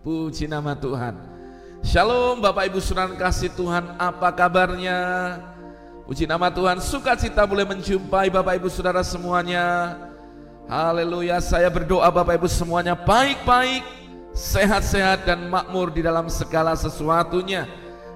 Puji nama Tuhan. Shalom Bapak Ibu Saudara kasih Tuhan, apa kabarnya? Puji nama Tuhan, sukacita boleh menjumpai Bapak Ibu Saudara semuanya. Haleluya, saya berdoa Bapak Ibu semuanya baik-baik, sehat-sehat dan makmur di dalam segala sesuatunya.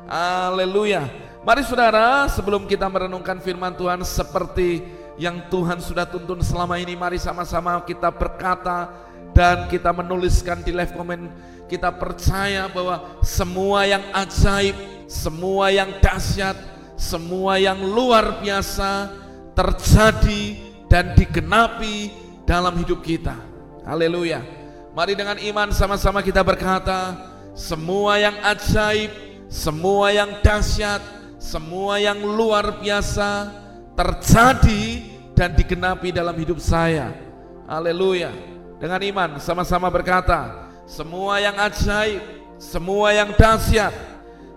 Haleluya. Mari saudara, sebelum kita merenungkan firman Tuhan seperti yang Tuhan sudah tuntun selama ini, mari sama-sama kita berkata dan kita menuliskan di live comment kita percaya bahwa semua yang ajaib, semua yang dahsyat, semua yang luar biasa terjadi dan digenapi dalam hidup kita. Haleluya. Mari dengan iman sama-sama kita berkata, semua yang ajaib, semua yang dahsyat, semua yang luar biasa terjadi dan digenapi dalam hidup saya. Haleluya. Dengan iman sama-sama berkata, semua yang ajaib, semua yang dahsyat,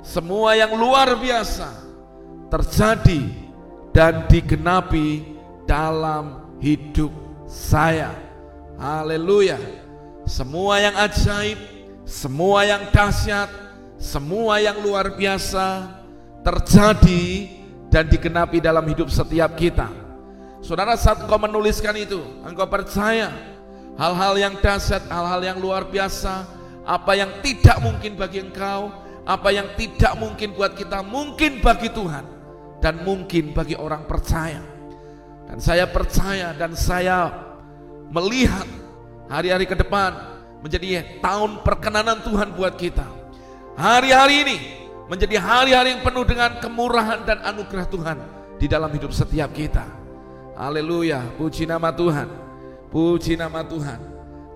semua yang luar biasa terjadi dan digenapi dalam hidup saya. Haleluya. Semua yang ajaib, semua yang dahsyat, semua yang luar biasa terjadi dan digenapi dalam hidup setiap kita. Saudara saat engkau menuliskan itu, engkau percaya hal-hal yang dahsyat, hal-hal yang luar biasa, apa yang tidak mungkin bagi engkau, apa yang tidak mungkin buat kita, mungkin bagi Tuhan dan mungkin bagi orang percaya. Dan saya percaya dan saya melihat hari-hari ke depan menjadi tahun perkenanan Tuhan buat kita. Hari-hari ini menjadi hari-hari yang penuh dengan kemurahan dan anugerah Tuhan di dalam hidup setiap kita. Haleluya, puji nama Tuhan. Puji nama Tuhan.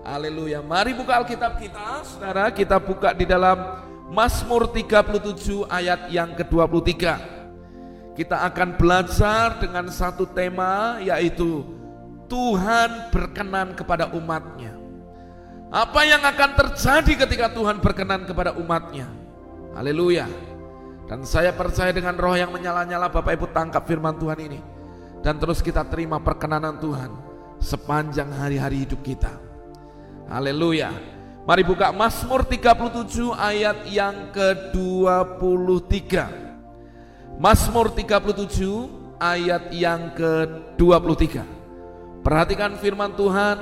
Haleluya. Mari buka Alkitab kita, Saudara. Kita buka di dalam Mazmur 37 ayat yang ke-23. Kita akan belajar dengan satu tema yaitu Tuhan berkenan kepada umatnya. Apa yang akan terjadi ketika Tuhan berkenan kepada umatnya? Haleluya. Dan saya percaya dengan roh yang menyala-nyala Bapak Ibu tangkap firman Tuhan ini. Dan terus kita terima perkenanan Tuhan sepanjang hari-hari hidup kita. Haleluya. Mari buka Mazmur 37 ayat yang ke-23. Mazmur 37 ayat yang ke-23. Perhatikan firman Tuhan,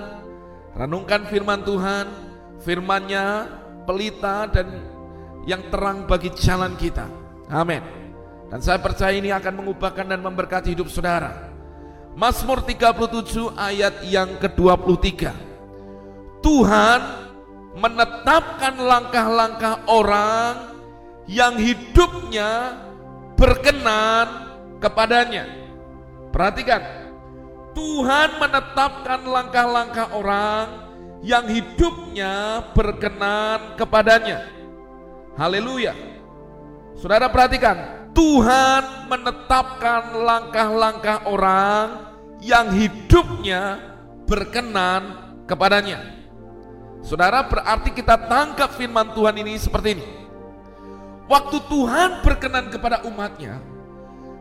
renungkan firman Tuhan, firmannya pelita dan yang terang bagi jalan kita. Amin. Dan saya percaya ini akan mengubahkan dan memberkati hidup saudara. Mazmur 37 ayat yang ke-23. Tuhan menetapkan langkah-langkah orang yang hidupnya berkenan kepadanya. Perhatikan, Tuhan menetapkan langkah-langkah orang yang hidupnya berkenan kepadanya. Haleluya. Saudara perhatikan, Tuhan menetapkan langkah-langkah orang yang hidupnya berkenan kepadanya. Saudara, berarti kita tangkap firman Tuhan ini seperti ini. Waktu Tuhan berkenan kepada umatnya,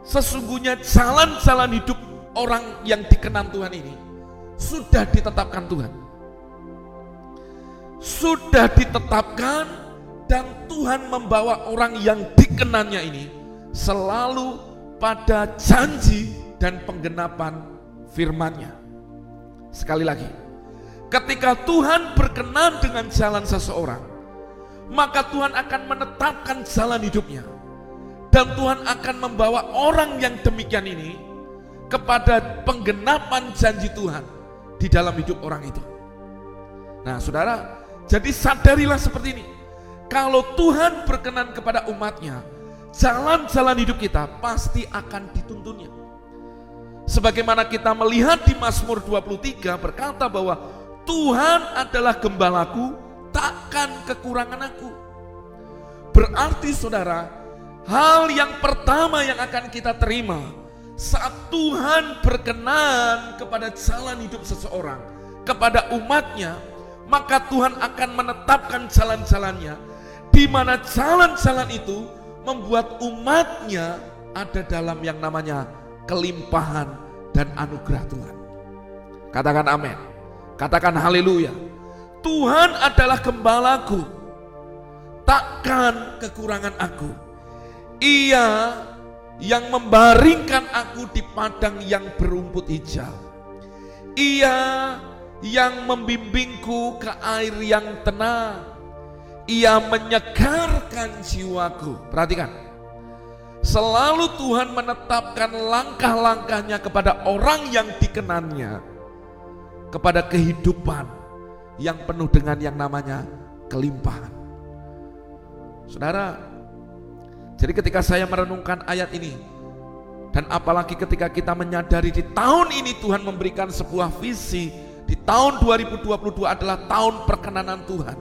sesungguhnya jalan-jalan hidup orang yang dikenan Tuhan ini sudah ditetapkan Tuhan. Sudah ditetapkan dan Tuhan membawa orang yang dikenannya ini selalu pada janji dan penggenapan firman-Nya. Sekali lagi, ketika Tuhan berkenan dengan jalan seseorang, maka Tuhan akan menetapkan jalan hidupnya. Dan Tuhan akan membawa orang yang demikian ini kepada penggenapan janji Tuhan di dalam hidup orang itu. Nah saudara, jadi sadarilah seperti ini. Kalau Tuhan berkenan kepada umatnya, jalan-jalan hidup kita pasti akan dituntunnya. Sebagaimana kita melihat di Mazmur 23 berkata bahwa Tuhan adalah gembalaku, takkan kekurangan aku. Berarti saudara, hal yang pertama yang akan kita terima saat Tuhan berkenan kepada jalan hidup seseorang, kepada umatnya, maka Tuhan akan menetapkan jalan-jalannya, di mana jalan-jalan itu membuat umatnya ada dalam yang namanya kelimpahan dan anugerah Tuhan. Katakan amin. Katakan haleluya. Tuhan adalah gembalaku. takkan kekurangan aku. Ia yang membaringkan aku di padang yang berumput hijau. Ia yang membimbingku ke air yang tenang. Ia menyegarkan jiwaku. Perhatikan. Selalu Tuhan menetapkan langkah-langkahnya kepada orang yang dikenannya. Kepada kehidupan yang penuh dengan yang namanya kelimpahan. Saudara, jadi ketika saya merenungkan ayat ini, dan apalagi ketika kita menyadari di tahun ini Tuhan memberikan sebuah visi, di tahun 2022 adalah tahun perkenanan Tuhan,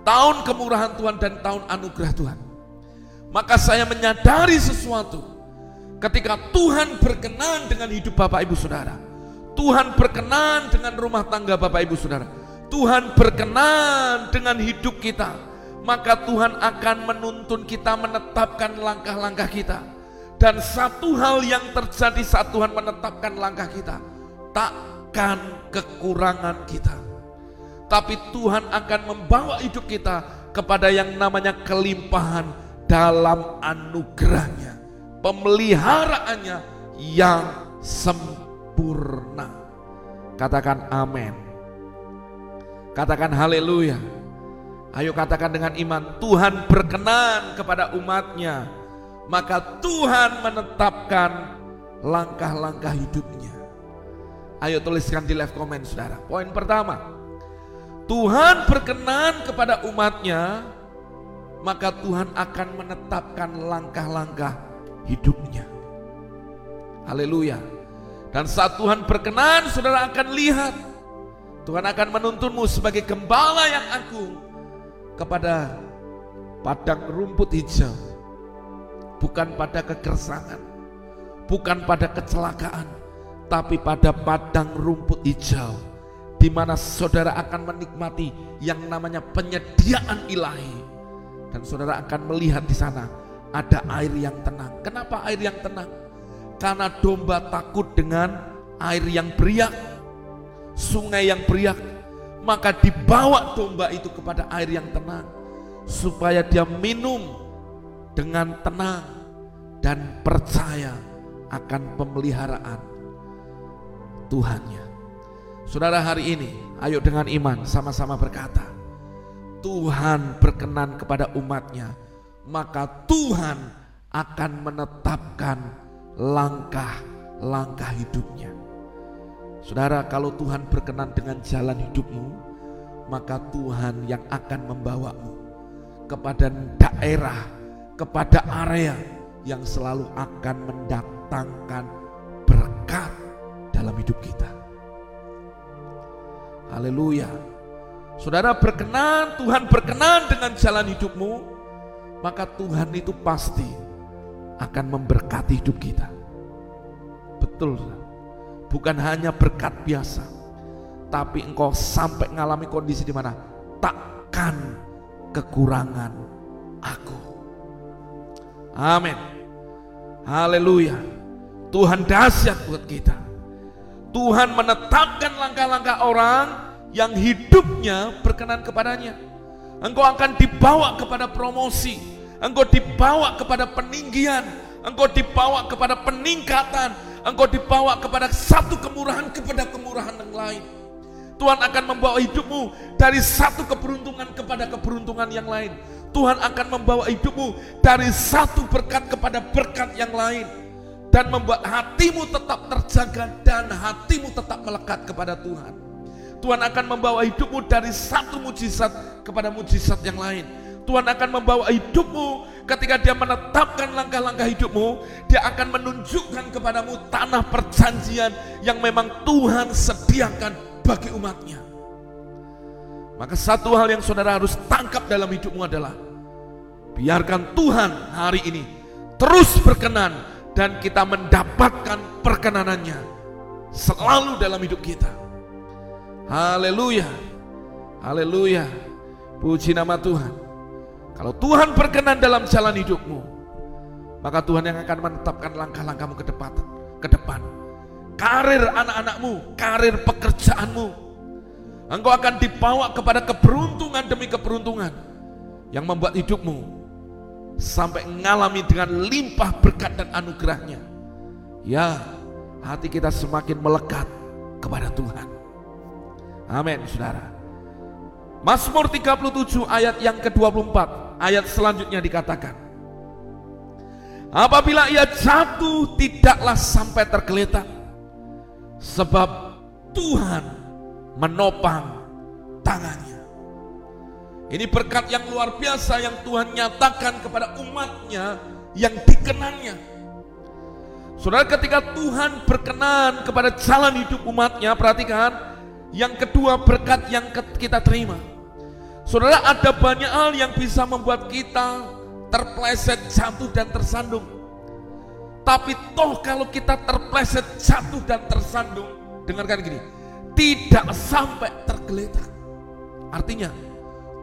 tahun kemurahan Tuhan dan tahun anugerah Tuhan. Maka saya menyadari sesuatu, ketika Tuhan berkenan dengan hidup Bapak Ibu Saudara, Tuhan berkenan dengan rumah tangga Bapak Ibu Saudara, Tuhan berkenan dengan hidup kita, maka Tuhan akan menuntun kita menetapkan langkah-langkah kita. Dan satu hal yang terjadi saat Tuhan menetapkan langkah kita, takkan kekurangan kita. Tapi Tuhan akan membawa hidup kita kepada yang namanya kelimpahan dalam anugerahnya, pemeliharaannya yang sempurna. Katakan amin. Katakan haleluya. Ayo katakan dengan iman, Tuhan berkenan kepada umatnya, maka Tuhan menetapkan langkah-langkah hidupnya. Ayo tuliskan di live comment saudara. Poin pertama, Tuhan berkenan kepada umatnya, maka Tuhan akan menetapkan langkah-langkah hidupnya. Haleluya. Dan saat Tuhan berkenan, saudara akan lihat Tuhan akan menuntunmu sebagai gembala yang agung kepada padang rumput hijau, bukan pada kegersangan, bukan pada kecelakaan, tapi pada padang rumput hijau, di mana saudara akan menikmati yang namanya penyediaan ilahi, dan saudara akan melihat di sana ada air yang tenang. Kenapa air yang tenang? Karena domba takut dengan air yang beriak, sungai yang beriak, maka dibawa domba itu kepada air yang tenang supaya dia minum dengan tenang dan percaya akan pemeliharaan Tuhannya. Saudara hari ini, ayo dengan iman sama-sama berkata, Tuhan berkenan kepada umatnya, maka Tuhan akan menetapkan langkah-langkah hidupnya. Saudara, kalau Tuhan berkenan dengan jalan hidupmu, maka Tuhan yang akan membawamu kepada daerah, kepada area yang selalu akan mendatangkan berkat dalam hidup kita. Haleluya. Saudara berkenan, Tuhan berkenan dengan jalan hidupmu, maka Tuhan itu pasti akan memberkati hidup kita. Betul, bukan hanya berkat biasa, tapi engkau sampai mengalami kondisi di mana takkan kekurangan aku. Amin. Haleluya. Tuhan dahsyat buat kita. Tuhan menetapkan langkah-langkah orang yang hidupnya berkenan kepadanya. Engkau akan dibawa kepada promosi, engkau dibawa kepada peninggian, engkau dibawa kepada peningkatan, engkau dibawa kepada satu kemurahan kepada kemurahan yang lain. Tuhan akan membawa hidupmu dari satu keberuntungan kepada keberuntungan yang lain. Tuhan akan membawa hidupmu dari satu berkat kepada berkat yang lain. Dan membuat hatimu tetap terjaga dan hatimu tetap melekat kepada Tuhan. Tuhan akan membawa hidupmu dari satu mujizat kepada mujizat yang lain. Tuhan akan membawa hidupmu ketika dia menetapkan langkah-langkah hidupmu, dia akan menunjukkan kepadamu tanah perjanjian yang memang Tuhan sediakan bagi umatnya. Maka satu hal yang saudara harus tangkap dalam hidupmu adalah biarkan Tuhan hari ini terus berkenan dan kita mendapatkan perkenanannya selalu dalam hidup kita. Haleluya. Haleluya. Puji nama Tuhan. Kalau Tuhan berkenan dalam jalan hidupmu, maka Tuhan yang akan menetapkan langkah-langkahmu ke depan, ke depan. Karir anak-anakmu, karir pekerjaanmu. Engkau akan dibawa kepada keberuntungan demi keberuntungan. yang membuat hidupmu sampai mengalami dengan limpah berkat dan anugerahnya. Ya, hati kita semakin melekat kepada Tuhan. Amin, saudara. Mazmur 37 ayat yang ke-24, ayat selanjutnya dikatakan. Apabila ia jatuh tidaklah sampai tergeletak, sebab Tuhan menopang tangannya. Ini berkat yang luar biasa yang Tuhan nyatakan kepada umatnya yang dikenannya. Saudara ketika Tuhan berkenan kepada jalan hidup umatnya, perhatikan, yang kedua berkat yang kita terima. Saudara ada banyak hal yang bisa membuat kita terpleset, jatuh dan tersandung. Tapi toh kalau kita terpleset, jatuh dan tersandung, dengarkan gini, tidak sampai tergeletak. Artinya,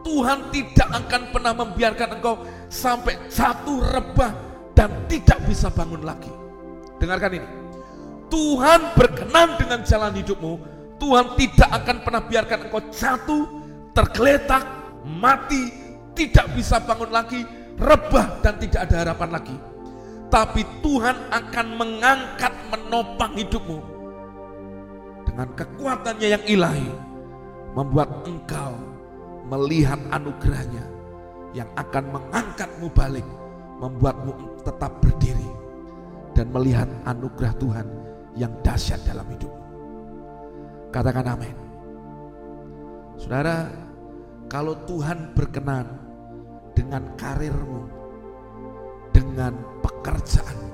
Tuhan tidak akan pernah membiarkan engkau sampai jatuh rebah dan tidak bisa bangun lagi. Dengarkan ini. Tuhan berkenan dengan jalan hidupmu. Tuhan tidak akan pernah biarkan engkau jatuh, tergeletak, mati, tidak bisa bangun lagi, rebah dan tidak ada harapan lagi. Tapi Tuhan akan mengangkat menopang hidupmu dengan kekuatannya yang ilahi membuat engkau melihat anugerahnya yang akan mengangkatmu balik, membuatmu tetap berdiri dan melihat anugerah Tuhan yang dahsyat dalam hidupmu. Katakan amin. Saudara, kalau Tuhan berkenan dengan karirmu, dengan pekerjaanmu,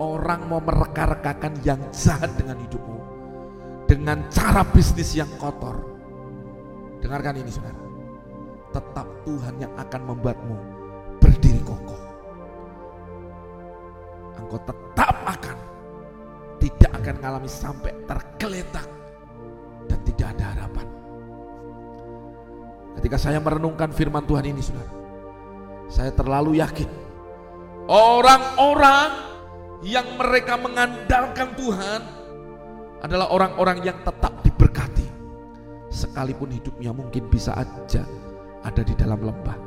orang mau mereka-rekakan yang jahat dengan hidupmu, dengan cara bisnis yang kotor, Dengarkan ini saudara. Tetap Tuhan yang akan membuatmu berdiri kokoh. Engkau tetap akan tidak akan mengalami sampai tergeletak dan tidak ada harapan. Ketika saya merenungkan firman Tuhan ini saudara, saya terlalu yakin orang-orang yang mereka mengandalkan Tuhan adalah orang-orang yang tetap diberkati sekalipun hidupnya mungkin bisa aja ada di dalam lembah.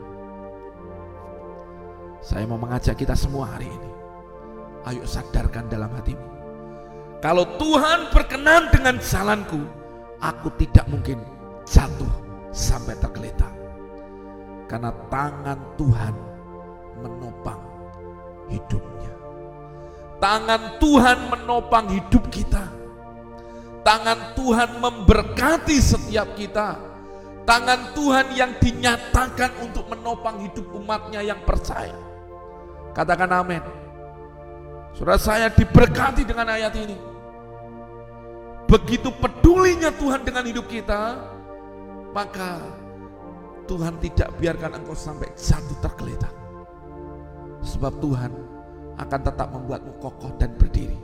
Saya mau mengajak kita semua hari ini. Ayo sadarkan dalam hatimu. Kalau Tuhan berkenan dengan jalanku, aku tidak mungkin jatuh sampai tergeletak. Karena tangan Tuhan menopang hidupnya. Tangan Tuhan menopang hidup kita Tangan Tuhan memberkati setiap kita. Tangan Tuhan yang dinyatakan untuk menopang hidup umatnya yang percaya. Katakan amin. Saudara saya diberkati dengan ayat ini. Begitu pedulinya Tuhan dengan hidup kita, maka Tuhan tidak biarkan engkau sampai jatuh tergeletak. Sebab Tuhan akan tetap membuatmu kokoh dan berdiri.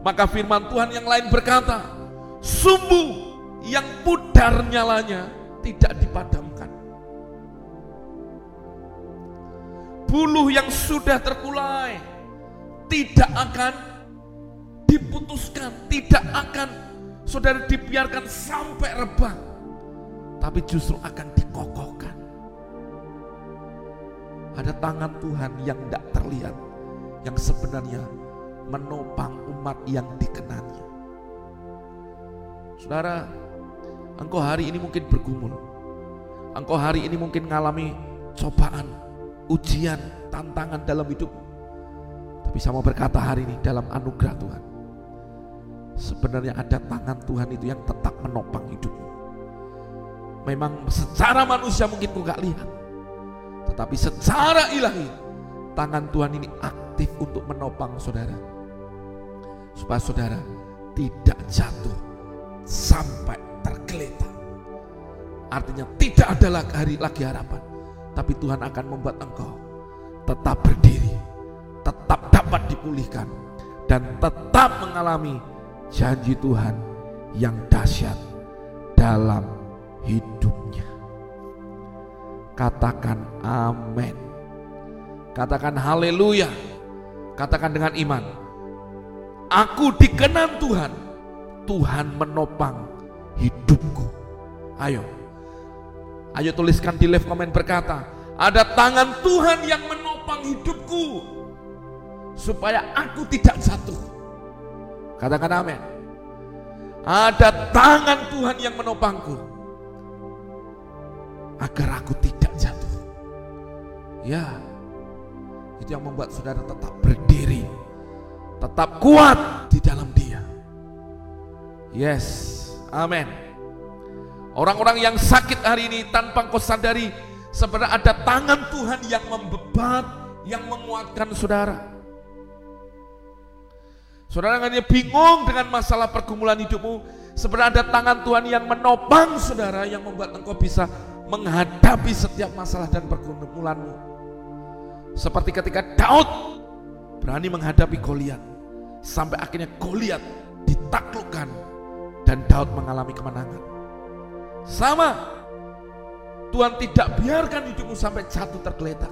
Maka firman Tuhan yang lain berkata, sumbu yang pudar nyalanya tidak dipadamkan. Buluh yang sudah terkulai tidak akan diputuskan, tidak akan saudara dibiarkan sampai rebah, tapi justru akan dikokohkan. Ada tangan Tuhan yang tidak terlihat, yang sebenarnya menopang umat yang dikenannya. Saudara, engkau hari ini mungkin bergumul. Engkau hari ini mungkin mengalami cobaan, ujian, tantangan dalam hidup. Tapi saya mau berkata hari ini dalam anugerah Tuhan. Sebenarnya ada tangan Tuhan itu yang tetap menopang hidupmu. Memang secara manusia mungkin kau gak lihat. Tetapi secara ilahi, tangan Tuhan ini aktif untuk menopang saudara supaya saudara tidak jatuh sampai tergeletak. Artinya tidak ada lagi, hari, lagi harapan. Tapi Tuhan akan membuat engkau tetap berdiri, tetap dapat dipulihkan, dan tetap mengalami janji Tuhan yang dahsyat dalam hidupnya. Katakan amin. Katakan haleluya. Katakan dengan iman. Aku dikenan Tuhan. Tuhan menopang hidupku. Ayo. Ayo tuliskan di live komen berkata, ada tangan Tuhan yang menopang hidupku supaya aku tidak jatuh. Katakan amin. Ada tangan Tuhan yang menopangku agar aku tidak jatuh. Ya, itu yang membuat saudara tetap berdiri, tetap kuat di dalam Dia. Yes, amin. Orang-orang yang sakit hari ini tanpa kau sadari sebenarnya ada tangan Tuhan yang membebat, yang menguatkan saudara. Saudara hanya bingung dengan masalah pergumulan hidupmu, sebenarnya ada tangan Tuhan yang menopang saudara yang membuat engkau bisa menghadapi setiap masalah dan pergumulanmu. Seperti ketika Daud berani menghadapi Goliat sampai akhirnya Goliat ditaklukkan dan Daud mengalami kemenangan. Sama. Tuhan tidak biarkan hidupmu sampai jatuh tergeletak.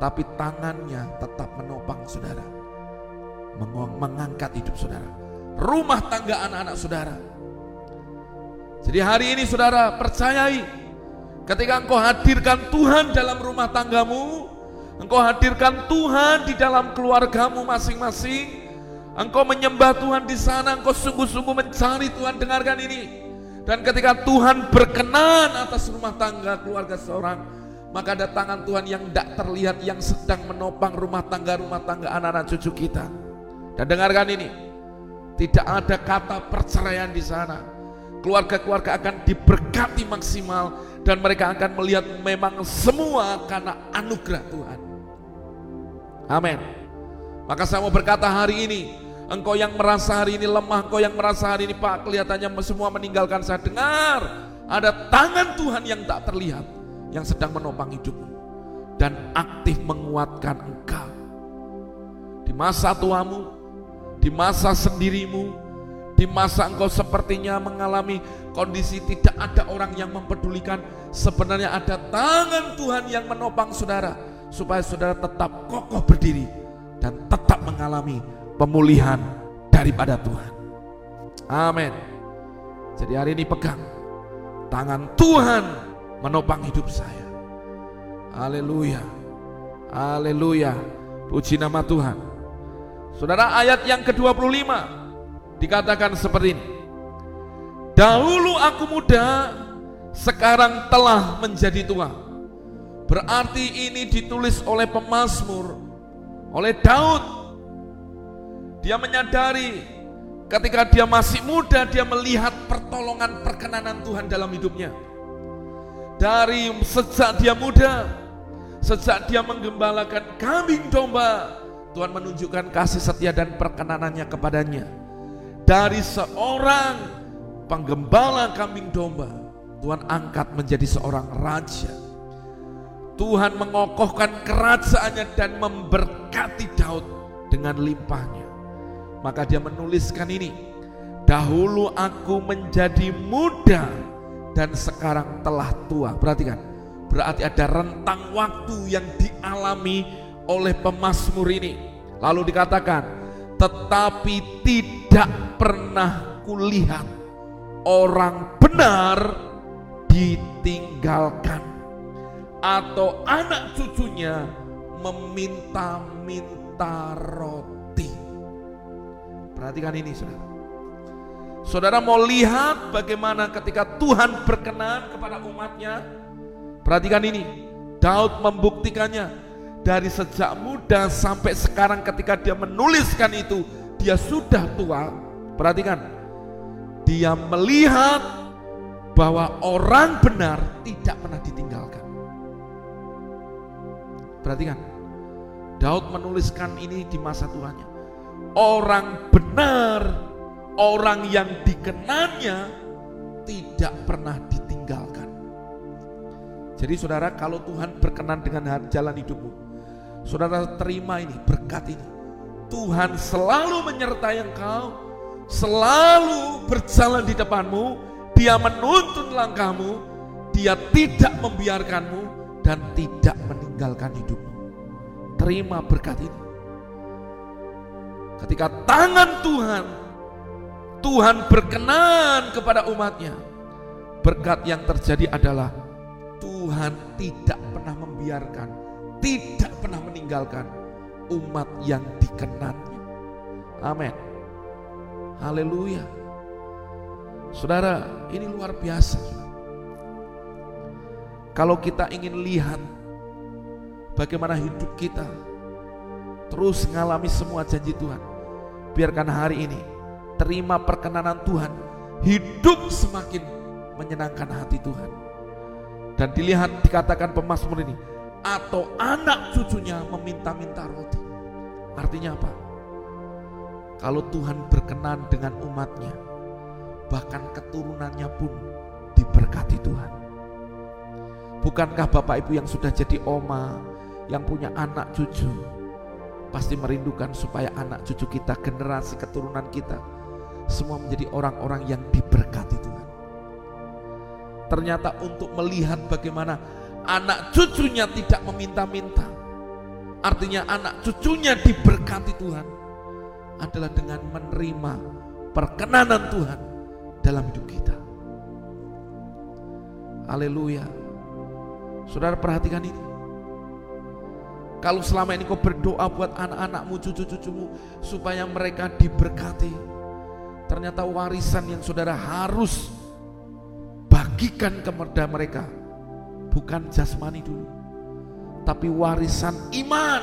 Tapi tangannya tetap menopang saudara. Mengangkat hidup saudara. Rumah tangga anak-anak saudara. Jadi hari ini saudara percayai. Ketika engkau hadirkan Tuhan dalam rumah tanggamu. Engkau hadirkan Tuhan di dalam keluargamu masing-masing. Engkau menyembah Tuhan di sana, engkau sungguh-sungguh mencari Tuhan. Dengarkan ini. Dan ketika Tuhan berkenan atas rumah tangga keluarga seorang, maka ada tangan Tuhan yang tidak terlihat yang sedang menopang rumah tangga-rumah tangga anak-anak cucu kita. Dan dengarkan ini, tidak ada kata perceraian di sana. Keluarga-keluarga akan diberkati maksimal dan mereka akan melihat memang semua karena anugerah Tuhan. Amin. Maka saya mau berkata hari ini, Engkau yang merasa hari ini lemah, engkau yang merasa hari ini Pak kelihatannya semua meninggalkan saya. Dengar, ada tangan Tuhan yang tak terlihat yang sedang menopang hidupmu dan aktif menguatkan engkau. Di masa tuamu, di masa sendirimu, di masa engkau sepertinya mengalami kondisi tidak ada orang yang mempedulikan, sebenarnya ada tangan Tuhan yang menopang saudara supaya saudara tetap kokoh berdiri dan tetap mengalami pemulihan daripada Tuhan. Amin. Jadi hari ini pegang tangan Tuhan menopang hidup saya. Haleluya. Haleluya. Puji nama Tuhan. Saudara ayat yang ke-25 dikatakan seperti ini. Dahulu aku muda, sekarang telah menjadi tua. Berarti ini ditulis oleh pemazmur, oleh Daud dia menyadari ketika dia masih muda dia melihat pertolongan perkenanan Tuhan dalam hidupnya. Dari sejak dia muda, sejak dia menggembalakan kambing domba, Tuhan menunjukkan kasih setia dan perkenanannya kepadanya. Dari seorang penggembala kambing domba, Tuhan angkat menjadi seorang raja. Tuhan mengokohkan kerajaannya dan memberkati Daud dengan limpahnya. Maka dia menuliskan ini. Dahulu aku menjadi muda dan sekarang telah tua. Perhatikan. Berarti ada rentang waktu yang dialami oleh pemazmur ini. Lalu dikatakan, tetapi tidak pernah kulihat orang benar ditinggalkan atau anak cucunya meminta-minta roti. Perhatikan ini saudara. Saudara mau lihat bagaimana ketika Tuhan berkenan kepada umatnya. Perhatikan ini. Daud membuktikannya dari sejak muda sampai sekarang ketika dia menuliskan itu. Dia sudah tua. Perhatikan. Dia melihat bahwa orang benar tidak pernah ditinggalkan. Perhatikan. Daud menuliskan ini di masa tuanya orang benar, orang yang dikenannya tidak pernah ditinggalkan. Jadi saudara kalau Tuhan berkenan dengan jalan hidupmu, saudara terima ini berkat ini. Tuhan selalu menyertai engkau, selalu berjalan di depanmu, dia menuntun langkahmu, dia tidak membiarkanmu dan tidak meninggalkan hidupmu. Terima berkat ini. Ketika tangan Tuhan, Tuhan berkenan kepada umatnya. Berkat yang terjadi adalah Tuhan tidak pernah membiarkan, tidak pernah meninggalkan umat yang dikenannya. Amin. Haleluya. Saudara, ini luar biasa. Kalau kita ingin lihat bagaimana hidup kita terus mengalami semua janji Tuhan, biarkan hari ini terima perkenanan Tuhan, hidup semakin menyenangkan hati Tuhan. Dan dilihat dikatakan pemazmur ini, atau anak cucunya meminta-minta roti. Artinya apa? Kalau Tuhan berkenan dengan umatnya, bahkan keturunannya pun diberkati Tuhan. Bukankah Bapak Ibu yang sudah jadi oma, yang punya anak cucu, pasti merindukan supaya anak cucu kita, generasi keturunan kita, semua menjadi orang-orang yang diberkati Tuhan. Ternyata untuk melihat bagaimana anak cucunya tidak meminta-minta, artinya anak cucunya diberkati Tuhan, adalah dengan menerima perkenanan Tuhan dalam hidup kita. Haleluya. Saudara perhatikan ini. Kalau selama ini kau berdoa buat anak-anakmu, cucu-cucumu supaya mereka diberkati. Ternyata warisan yang saudara harus bagikan kepada mereka bukan jasmani dulu. Tapi warisan iman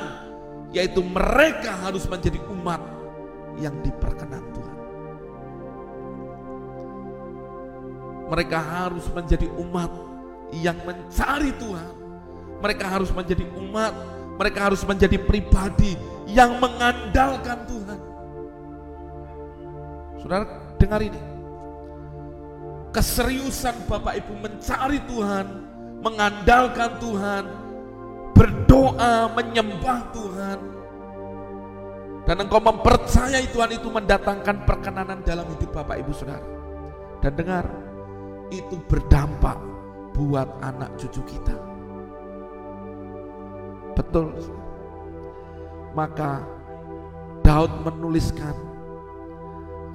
yaitu mereka harus menjadi umat yang diperkenan Tuhan. Mereka harus menjadi umat yang mencari Tuhan. Mereka harus menjadi umat, mereka harus menjadi pribadi yang mengandalkan Tuhan. Saudara, dengar ini. Keseriusan Bapak Ibu mencari Tuhan, mengandalkan Tuhan, berdoa, menyembah Tuhan, dan engkau mempercayai Tuhan itu mendatangkan perkenanan dalam hidup Bapak Ibu Saudara. Dan dengar, itu berdampak buat anak cucu kita. Betul. Maka Daud menuliskan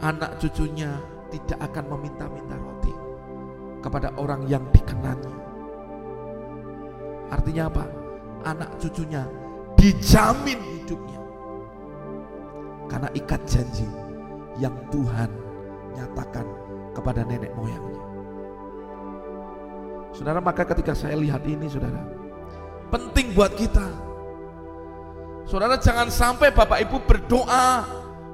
anak cucunya tidak akan meminta-minta roti kepada orang yang dikenannya. Artinya apa? Anak cucunya dijamin hidupnya. Karena ikat janji yang Tuhan nyatakan kepada nenek moyangnya. Saudara, maka ketika saya lihat ini, saudara, penting buat kita. Saudara, jangan sampai Bapak Ibu berdoa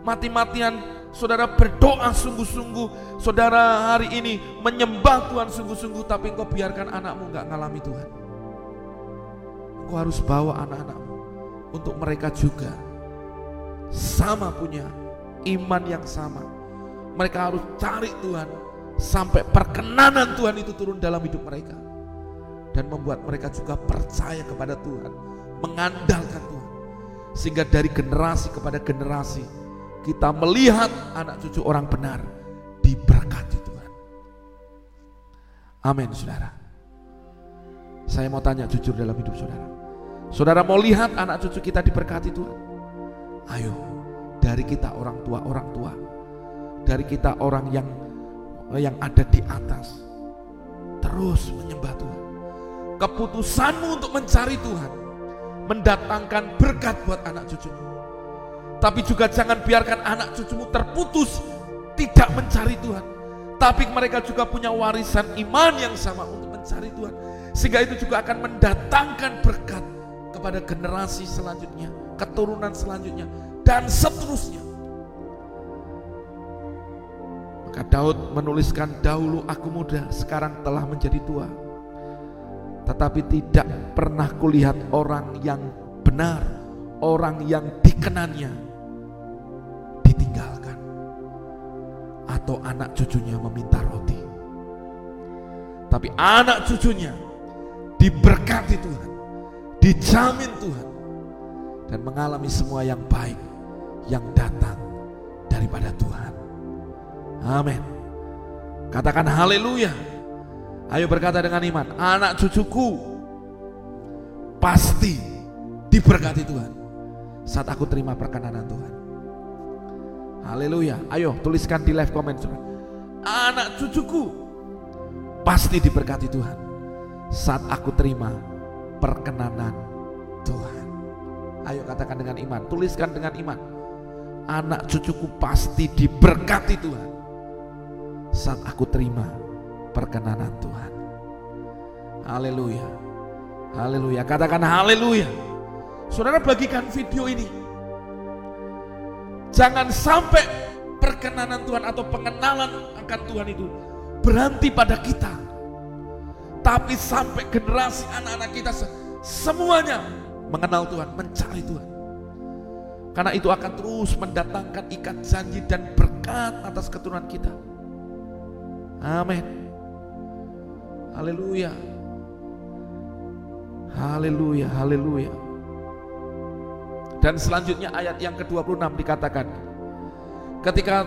mati-matian, saudara berdoa sungguh-sungguh, saudara hari ini menyembah Tuhan sungguh-sungguh, tapi engkau biarkan anakmu nggak ngalami Tuhan. Engkau harus bawa anak-anakmu untuk mereka juga sama punya iman yang sama. Mereka harus cari Tuhan sampai perkenanan Tuhan itu turun dalam hidup mereka dan membuat mereka juga percaya kepada Tuhan, mengandalkan Tuhan. Sehingga dari generasi kepada generasi kita melihat anak cucu orang benar diberkati Tuhan. Amin, Saudara. Saya mau tanya jujur dalam hidup Saudara. Saudara mau lihat anak cucu kita diberkati Tuhan? Ayo, dari kita orang tua-orang tua, dari kita orang yang yang ada di atas, terus menyembah Tuhan. Keputusanmu untuk mencari Tuhan, mendatangkan berkat buat anak cucumu. Tapi juga jangan biarkan anak cucumu terputus, tidak mencari Tuhan. Tapi mereka juga punya warisan iman yang sama untuk mencari Tuhan. Sehingga itu juga akan mendatangkan berkat kepada generasi selanjutnya keturunan selanjutnya, dan seterusnya. Maka Daud menuliskan dahulu aku muda, sekarang telah menjadi tua. Tetapi tidak pernah kulihat orang yang benar, orang yang dikenannya ditinggalkan. Atau anak cucunya meminta roti. Tapi anak cucunya diberkati Tuhan, dijamin Tuhan dan mengalami semua yang baik yang datang daripada Tuhan. Amin. Katakan haleluya. Ayo berkata dengan iman, anak cucuku pasti diberkati Tuhan saat aku terima perkenanan Tuhan. Haleluya. Ayo tuliskan di live comment. Anak cucuku pasti diberkati Tuhan saat aku terima perkenanan Tuhan. Ayo katakan dengan iman, tuliskan dengan iman. Anak cucuku pasti diberkati Tuhan saat aku terima perkenanan Tuhan. Haleluya. Haleluya. Katakan haleluya. Saudara bagikan video ini. Jangan sampai perkenanan Tuhan atau pengenalan akan Tuhan itu berhenti pada kita. Tapi sampai generasi anak-anak kita semuanya mengenal Tuhan, mencari Tuhan. Karena itu akan terus mendatangkan ikat janji dan berkat atas keturunan kita. Amin. Haleluya. Haleluya, haleluya. Dan selanjutnya ayat yang ke-26 dikatakan, ketika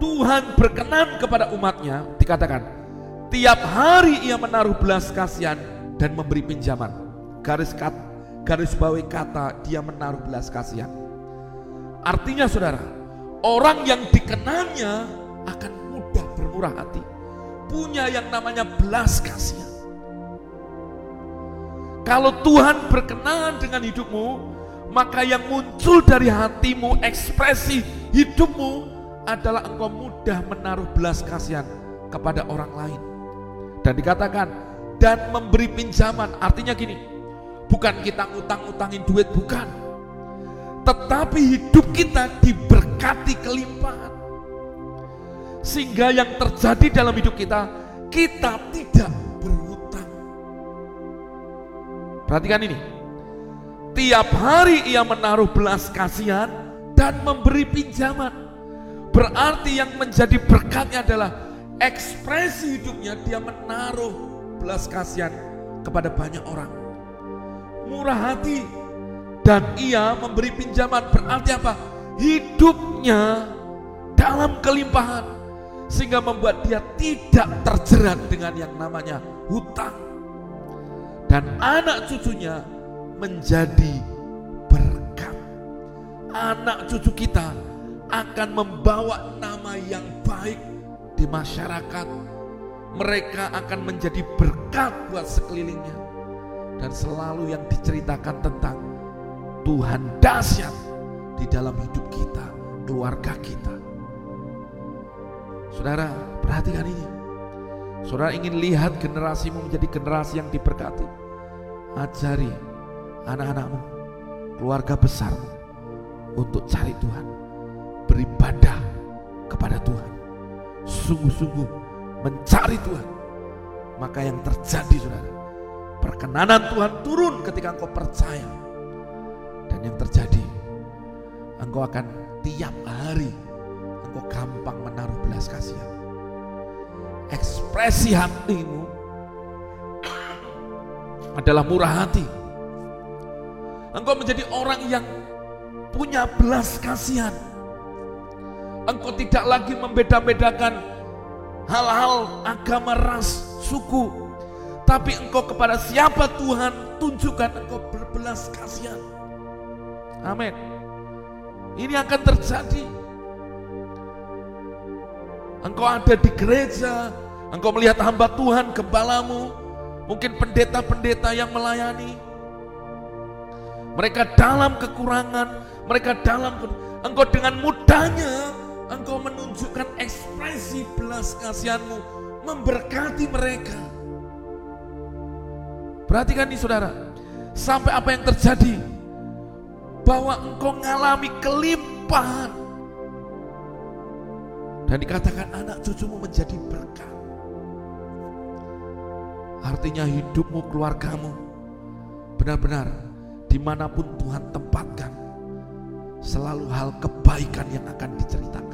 Tuhan berkenan kepada umatnya, dikatakan, tiap hari ia menaruh belas kasihan dan memberi pinjaman. Garis kat, garis bawahi kata dia menaruh belas kasihan. Artinya saudara, orang yang dikenalnya akan mudah bermurah hati. Punya yang namanya belas kasihan. Kalau Tuhan berkenan dengan hidupmu, maka yang muncul dari hatimu, ekspresi hidupmu adalah engkau mudah menaruh belas kasihan kepada orang lain. Dan dikatakan, dan memberi pinjaman, artinya gini, bukan kita ngutang-ngutangin duit, bukan. Tetapi hidup kita diberkati kelimpahan. Sehingga yang terjadi dalam hidup kita, kita tidak Perhatikan ini. Tiap hari ia menaruh belas kasihan dan memberi pinjaman. Berarti yang menjadi berkatnya adalah ekspresi hidupnya dia menaruh belas kasihan kepada banyak orang. Murah hati dan ia memberi pinjaman berarti apa? Hidupnya dalam kelimpahan sehingga membuat dia tidak terjerat dengan yang namanya hutang dan anak cucunya menjadi berkat. Anak cucu kita akan membawa nama yang baik di masyarakat. Mereka akan menjadi berkat buat sekelilingnya. Dan selalu yang diceritakan tentang Tuhan dahsyat di dalam hidup kita, keluarga kita. Saudara, perhatikan ini. Saudara ingin lihat generasimu menjadi generasi yang diberkati. Ajari anak-anakmu, keluarga besarmu untuk cari Tuhan. Beribadah kepada Tuhan. Sungguh-sungguh mencari Tuhan. Maka yang terjadi saudara, perkenanan Tuhan turun ketika engkau percaya. Dan yang terjadi, engkau akan tiap hari engkau gampang menaruh belas kasihan ekspresi hatimu adalah murah hati. Engkau menjadi orang yang punya belas kasihan. Engkau tidak lagi membeda-bedakan hal-hal agama, ras, suku. Tapi engkau kepada siapa Tuhan tunjukkan engkau berbelas kasihan. Amin. Ini akan terjadi. Engkau ada di gereja, engkau melihat hamba Tuhan, gembalamu, mungkin pendeta-pendeta yang melayani. Mereka dalam kekurangan, mereka dalam engkau dengan mudahnya engkau menunjukkan ekspresi belas kasihanmu memberkati mereka. Perhatikan nih saudara, sampai apa yang terjadi bahwa engkau mengalami kelimpahan dan dikatakan anak cucumu menjadi berkat. Artinya hidupmu, keluargamu, benar-benar di mana pun Tuhan tempatkan, selalu hal kebaikan yang akan diceritakan.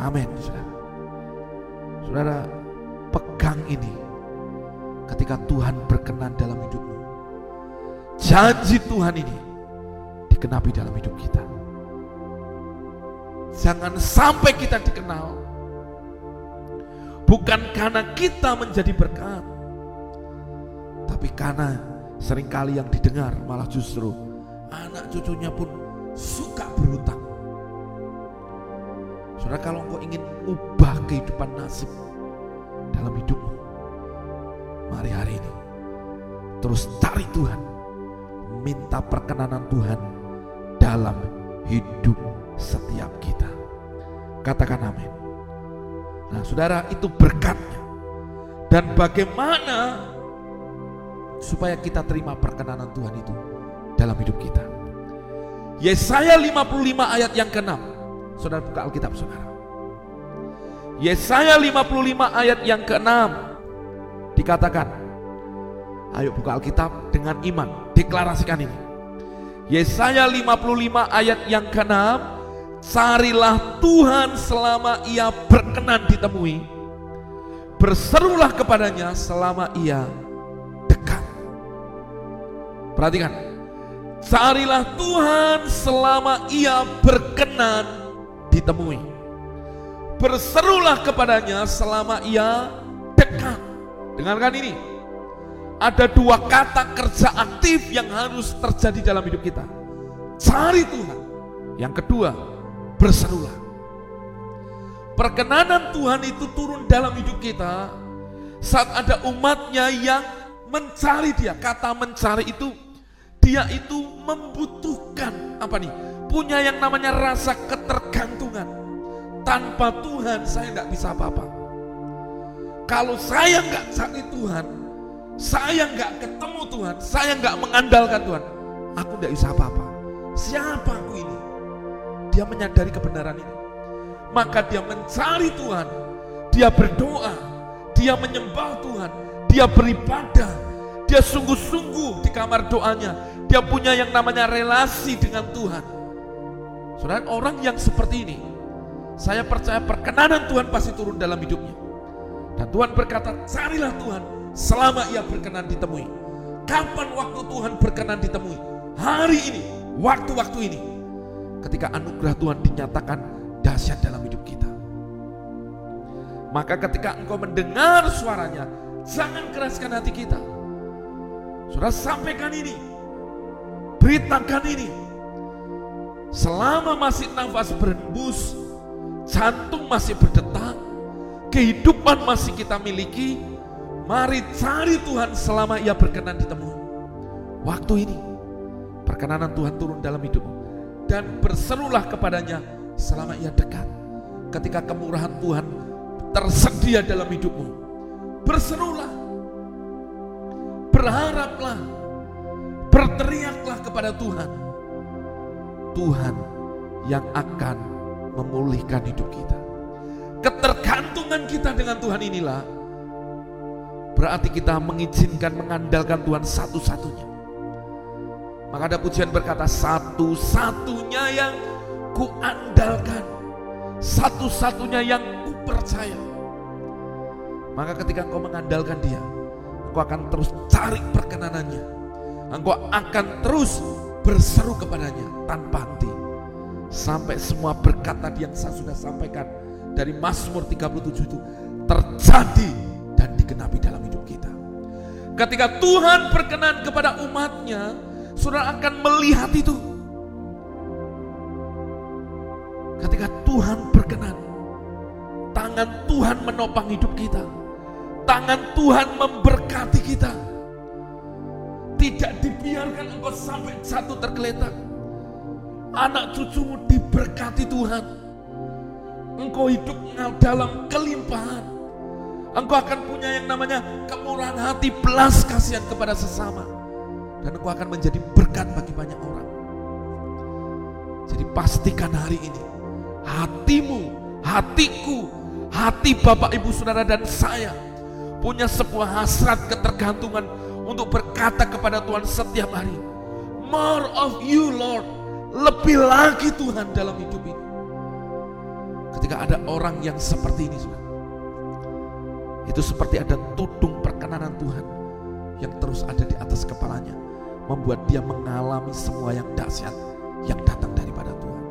Amin, saudara. Saudara, pegang ini ketika Tuhan berkenan dalam hidupmu. Janji Tuhan ini dikenapi dalam hidup kita. Jangan sampai kita dikenal bukan karena kita menjadi berkat, tapi karena sering kali yang didengar malah justru anak cucunya pun suka berhutang. Saudara kalau engkau ingin ubah kehidupan nasib dalam hidupmu, Mari hari ini terus cari Tuhan, minta perkenanan Tuhan dalam hidup setiap kita. Katakan amin. Nah, saudara, itu berkatnya. Dan bagaimana supaya kita terima perkenanan Tuhan itu dalam hidup kita. Yesaya 55 ayat yang ke-6. Saudara buka Alkitab saudara. Yesaya 55 ayat yang ke-6 dikatakan, ayo buka Alkitab dengan iman, deklarasikan ini. Yesaya 55 ayat yang ke-6, carilah Tuhan selama ia berkenan ditemui. Berserulah kepadanya selama ia dekat. Perhatikan, carilah Tuhan selama ia berkenan ditemui berserulah kepadanya selama ia dekat. Dengarkan ini. Ada dua kata kerja aktif yang harus terjadi dalam hidup kita. Cari Tuhan. Yang kedua, berserulah. Perkenanan Tuhan itu turun dalam hidup kita saat ada umatnya yang mencari dia. Kata mencari itu, dia itu membutuhkan apa nih? Punya yang namanya rasa ketergantungan tanpa Tuhan saya nggak bisa apa-apa. Kalau saya nggak cari Tuhan, saya nggak ketemu Tuhan, saya nggak mengandalkan Tuhan, aku nggak bisa apa-apa. Siapa aku ini? Dia menyadari kebenaran ini. Maka dia mencari Tuhan, dia berdoa, dia menyembah Tuhan, dia beribadah, dia sungguh-sungguh di kamar doanya, dia punya yang namanya relasi dengan Tuhan. Saudara, orang yang seperti ini, saya percaya perkenanan Tuhan pasti turun dalam hidupnya. Dan Tuhan berkata, carilah Tuhan selama ia berkenan ditemui. Kapan waktu Tuhan berkenan ditemui? Hari ini, waktu-waktu ini. Ketika anugerah Tuhan dinyatakan dahsyat dalam hidup kita. Maka ketika engkau mendengar suaranya, jangan keraskan hati kita. Sudah sampaikan ini. Beritakan ini. Selama masih nafas berembus, jantung masih berdetak, kehidupan masih kita miliki, mari cari Tuhan selama ia berkenan ditemui. Waktu ini, perkenanan Tuhan turun dalam hidupmu. Dan berserulah kepadanya selama ia dekat. Ketika kemurahan Tuhan tersedia dalam hidupmu. Berserulah. Berharaplah. Berteriaklah kepada Tuhan. Tuhan yang akan memulihkan hidup kita. Ketergantungan kita dengan Tuhan inilah berarti kita mengizinkan mengandalkan Tuhan satu-satunya. Maka ada pujian berkata satu-satunya yang kuandalkan, satu-satunya yang ku percaya. Maka ketika engkau mengandalkan dia, engkau akan terus cari perkenanannya. Engkau akan terus berseru kepadanya tanpa henti sampai semua berkat tadi yang saya sudah sampaikan dari Mazmur 37 itu terjadi dan digenapi dalam hidup kita. Ketika Tuhan berkenan kepada umatnya, saudara akan melihat itu. Ketika Tuhan berkenan, tangan Tuhan menopang hidup kita. Tangan Tuhan memberkati kita. Tidak dibiarkan engkau sampai satu tergeletak anak cucumu diberkati Tuhan. Engkau hidup dalam kelimpahan. Engkau akan punya yang namanya kemurahan hati, belas kasihan kepada sesama. Dan engkau akan menjadi berkat bagi banyak orang. Jadi pastikan hari ini, hatimu, hatiku, hati Bapak Ibu Saudara dan saya punya sebuah hasrat ketergantungan untuk berkata kepada Tuhan setiap hari, More of you Lord, lebih lagi Tuhan dalam hidup ini. Ketika ada orang yang seperti ini, saudara, itu seperti ada tudung perkenanan Tuhan yang terus ada di atas kepalanya, membuat dia mengalami semua yang dahsyat yang datang daripada Tuhan.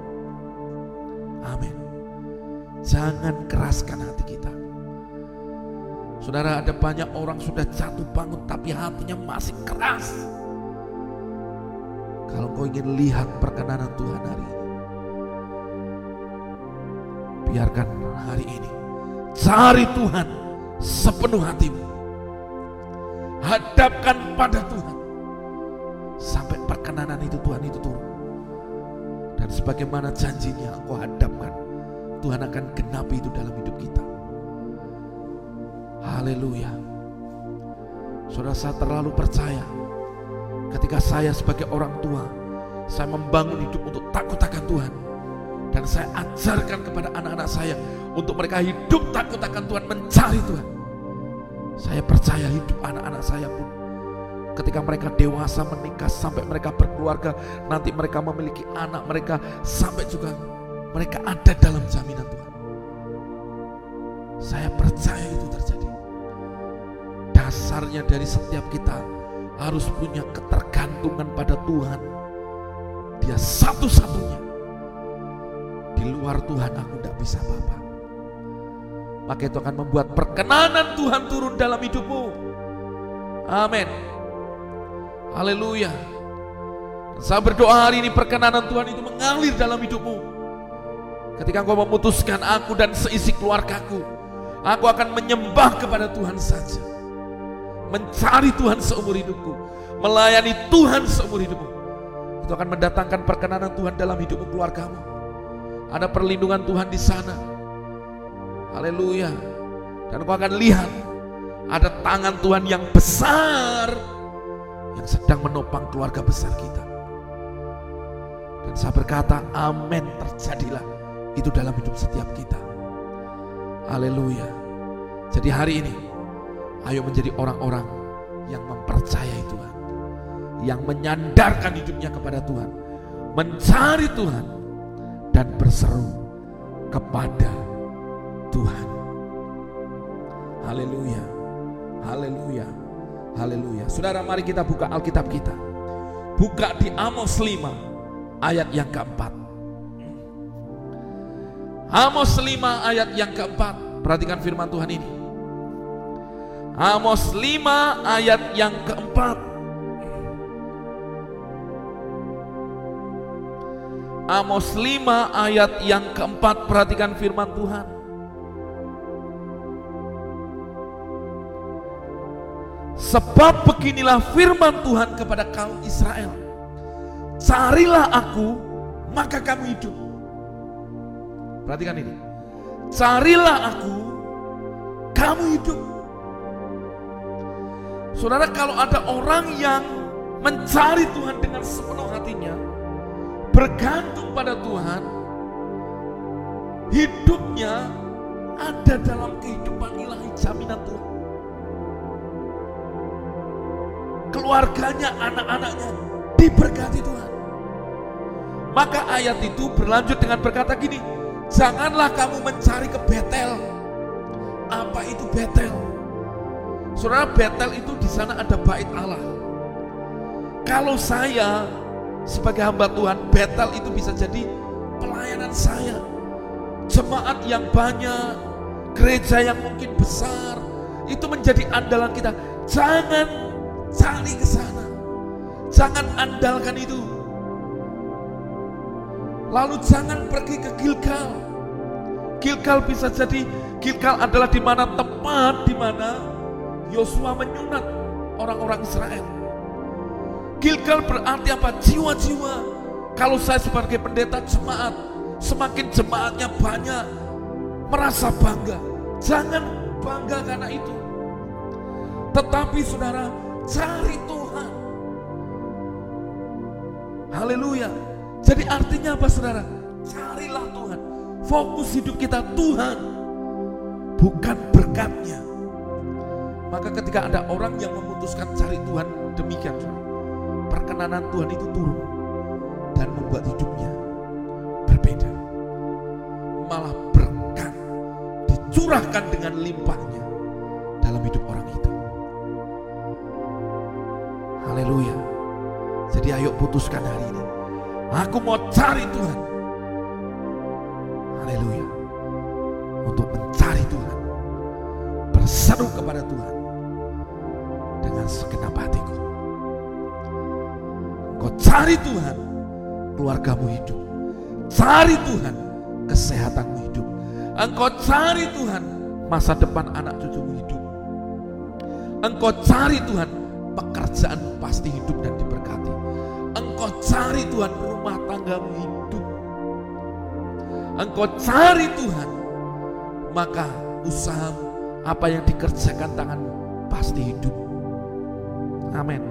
Amin. Jangan keraskan hati kita. Saudara, ada banyak orang sudah jatuh bangun, tapi hatinya masih keras kalau kau ingin lihat perkenanan Tuhan hari ini, biarkan hari ini cari Tuhan sepenuh hatimu. Hadapkan pada Tuhan. Sampai perkenanan itu Tuhan itu turun. Dan sebagaimana janjinya engkau hadapkan. Tuhan akan genapi itu dalam hidup kita. Haleluya. Saudara saya terlalu percaya ketika saya sebagai orang tua, saya membangun hidup untuk takut akan Tuhan. Dan saya ajarkan kepada anak-anak saya untuk mereka hidup takut akan Tuhan, mencari Tuhan. Saya percaya hidup anak-anak saya pun ketika mereka dewasa menikah sampai mereka berkeluarga, nanti mereka memiliki anak mereka sampai juga mereka ada dalam jaminan Tuhan. Saya percaya itu terjadi. Dasarnya dari setiap kita harus punya ketergantungan pada Tuhan. Dia satu-satunya. Di luar Tuhan aku tidak bisa apa-apa. Maka itu akan membuat perkenanan Tuhan turun dalam hidupmu. Amin. Haleluya. Saya berdoa hari ini perkenanan Tuhan itu mengalir dalam hidupmu. Ketika engkau memutuskan aku dan seisi keluargaku, aku akan menyembah kepada Tuhan saja. Mencari Tuhan seumur hidupku, melayani Tuhan seumur hidupmu. Itu akan mendatangkan perkenanan Tuhan dalam hidupmu keluargamu. Ada perlindungan Tuhan di sana. Haleluya. Dan kau akan lihat ada tangan Tuhan yang besar yang sedang menopang keluarga besar kita. Dan saya berkata, amin terjadilah itu dalam hidup setiap kita. Haleluya. Jadi hari ini, ayo menjadi orang-orang yang mempercayai Tuhan. Yang menyandarkan hidupnya kepada Tuhan. Mencari Tuhan. Dan berseru kepada Tuhan. Haleluya. Haleluya. Haleluya. Saudara mari kita buka Alkitab kita. Buka di Amos 5 ayat yang keempat. Amos 5 ayat yang keempat. Perhatikan firman Tuhan ini. Amos 5 ayat yang keempat. Amos 5 ayat yang keempat. Perhatikan firman Tuhan. Sebab beginilah firman Tuhan kepada kaum Israel. Carilah aku, maka kamu hidup. Perhatikan ini. Carilah aku, kamu hidup. Saudara, kalau ada orang yang mencari Tuhan dengan sepenuh hatinya, bergantung pada Tuhan, hidupnya ada dalam kehidupan ilahi jaminan Tuhan. Keluarganya, anak-anaknya diberkati Tuhan. Maka ayat itu berlanjut dengan berkata gini, Janganlah kamu mencari ke Betel. Apa itu Betel? Saudara Betel itu di sana ada bait Allah. Kalau saya sebagai hamba Tuhan, Betel itu bisa jadi pelayanan saya. Jemaat yang banyak, gereja yang mungkin besar, itu menjadi andalan kita. Jangan cari ke sana. Jangan andalkan itu. Lalu jangan pergi ke Gilgal. Gilgal bisa jadi Gilgal adalah di mana tempat di mana Yosua menyunat orang-orang Israel. Gilgal berarti apa? Jiwa-jiwa. Kalau saya sebagai pendeta jemaat, semakin jemaatnya banyak, merasa bangga. Jangan bangga karena itu. Tetapi saudara, cari Tuhan. Haleluya. Jadi artinya apa saudara? Carilah Tuhan. Fokus hidup kita Tuhan. Bukan berkatnya. Maka ketika ada orang yang memutuskan cari Tuhan demikian. Perkenanan Tuhan itu turun. Dan membuat hidupnya berbeda. Malah berkat dicurahkan dengan limpahnya dalam hidup orang itu. Haleluya. Jadi ayo putuskan hari ini. Aku mau cari Tuhan. Haleluya. Untuk mencari Tuhan. Berseru kepada Tuhan. Dengan segenap hatiku. Kau cari Tuhan. Keluargamu hidup. Cari Tuhan. Kesehatanmu hidup. Engkau cari Tuhan. Masa depan anak cucumu hidup. Engkau cari Tuhan, pekerjaan pasti hidup dan diberkati. Engkau cari Tuhan, rumah tanggamu hidup. Engkau cari Tuhan, maka usaha apa yang dikerjakan tanganmu pasti hidup. Amin.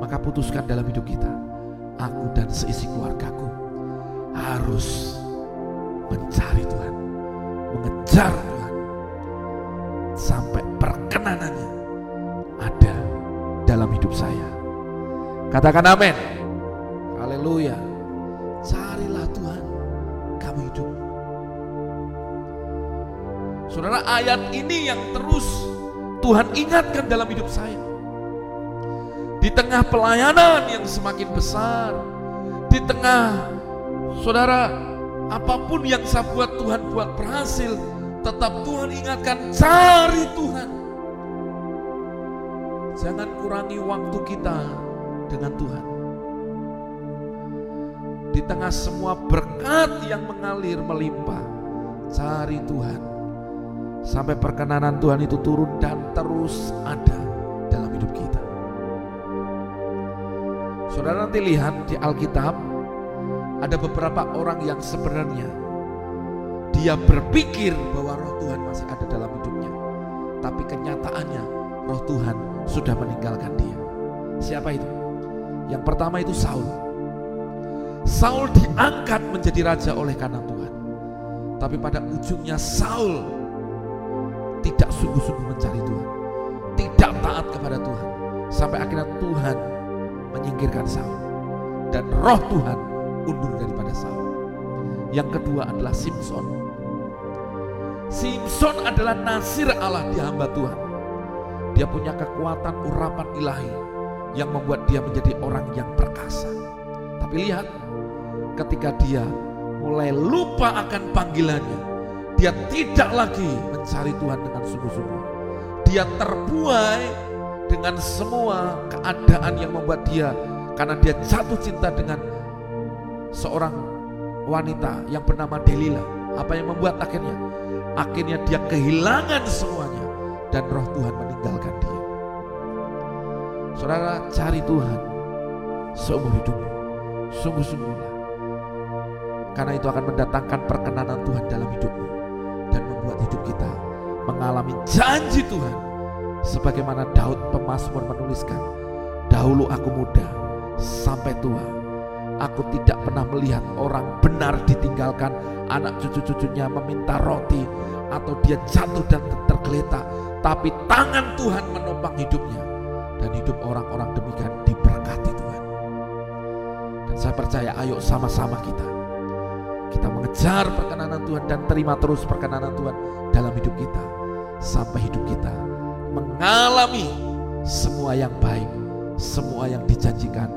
Maka putuskan dalam hidup kita, aku dan seisi keluargaku harus mencari Tuhan, mengejar Tuhan, sampai perkenanannya ada dalam hidup saya. Katakan amin. Haleluya. Carilah Tuhan, kamu hidup. Saudara, ayat ini yang terus Tuhan ingatkan dalam hidup saya. Di tengah pelayanan yang semakin besar, di tengah saudara apa pun yang saya buat Tuhan buat berhasil, tetap Tuhan ingatkan cari Tuhan. Jangan kurangi waktu kita dengan Tuhan. Di tengah semua berkat yang mengalir melimpah, cari Tuhan. Sampai perkenanan Tuhan itu turun dan terus ada Saudara nanti lihat di Alkitab, ada beberapa orang yang sebenarnya dia berpikir bahwa roh Tuhan masih ada dalam hidupnya. Tapi kenyataannya roh Tuhan sudah meninggalkan dia. Siapa itu? Yang pertama itu Saul. Saul diangkat menjadi raja oleh karena Tuhan. Tapi pada ujungnya Saul tidak sungguh-sungguh mencari Tuhan. Tidak taat kepada Tuhan. Sampai akhirnya Tuhan menyingkirkan Saul. Dan roh Tuhan undur daripada Saul. Yang kedua adalah Simpson. Simpson adalah nasir Allah di hamba Tuhan. Dia punya kekuatan urapan ilahi yang membuat dia menjadi orang yang perkasa. Tapi lihat, ketika dia mulai lupa akan panggilannya, dia tidak lagi mencari Tuhan dengan sungguh-sungguh. Dia terbuai dengan semua keadaan yang membuat dia karena dia jatuh cinta dengan seorang wanita yang bernama Delila. Apa yang membuat akhirnya? Akhirnya dia kehilangan semuanya dan roh Tuhan meninggalkan dia. Saudara cari Tuhan seumur hidupmu. Sungguh-sungguhlah. Karena itu akan mendatangkan perkenanan Tuhan dalam hidupmu dan membuat hidup kita mengalami janji Tuhan. Sebagaimana Daud pemazmur menuliskan, dahulu aku muda sampai tua Aku tidak pernah melihat orang benar ditinggalkan anak cucu-cucunya meminta roti atau dia jatuh dan tergeletak. Tapi tangan Tuhan menopang hidupnya dan hidup orang-orang demikian diberkati Tuhan. Dan saya percaya ayo sama-sama kita. Kita mengejar perkenanan Tuhan dan terima terus perkenanan Tuhan dalam hidup kita. Sampai hidup kita mengalami semua yang baik, semua yang dijanjikan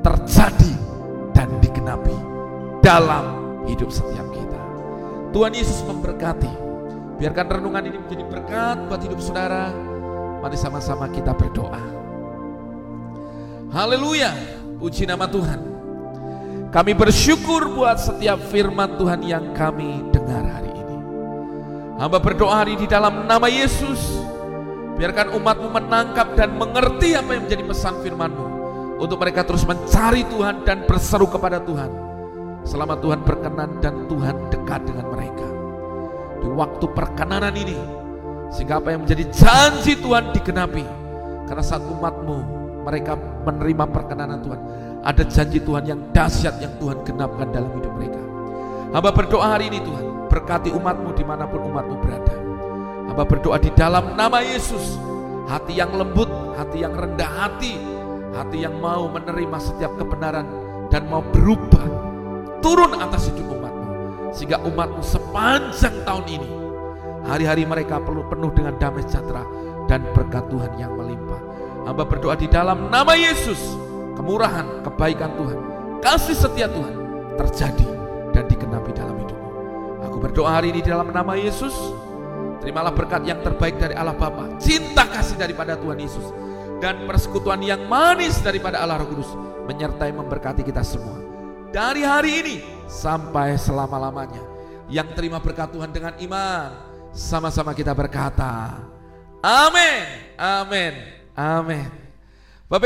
terjadi dan digenapi dalam hidup setiap kita. Tuhan Yesus memberkati. Biarkan renungan ini menjadi berkat buat hidup saudara. Mari sama-sama kita berdoa. Haleluya, puji nama Tuhan. Kami bersyukur buat setiap firman Tuhan yang kami dengar hari ini. Hamba berdoa hari di dalam nama Yesus. Biarkan umatmu menangkap dan mengerti apa yang menjadi pesan firmanmu. Untuk mereka terus mencari Tuhan dan berseru kepada Tuhan. Selama Tuhan berkenan dan Tuhan dekat dengan mereka. Di waktu perkenanan ini. Sehingga apa yang menjadi janji Tuhan digenapi. Karena saat umatmu mereka menerima perkenanan Tuhan. Ada janji Tuhan yang dahsyat yang Tuhan genapkan dalam hidup mereka. Hamba berdoa hari ini Tuhan. Berkati umatmu di mana pun umatmu berada. Hamba berdoa di dalam nama Yesus. Hati yang lembut, hati yang rendah hati, hati yang mau menerima setiap kebenaran dan mau berubah. Turun atas hidup umatmu sehingga umatmu sepanjang tahun ini hari-hari mereka perlu penuh dengan damai sejahtera dan berkat Tuhan yang melimpah. Hamba berdoa di dalam nama Yesus kemurahan, kebaikan Tuhan kasih setia Tuhan terjadi dan dikenapi dalam hidupmu. Aku berdoa hari ini dalam nama Yesus terimalah berkat yang terbaik dari Allah Bapa cinta kasih daripada Tuhan Yesus dan persekutuan yang manis daripada Allah Roh Kudus menyertai memberkati kita semua. Dari hari ini sampai selama-lamanya. Yang terima berkat Tuhan dengan iman, sama-sama kita berkata, Amin. Amin. Amin.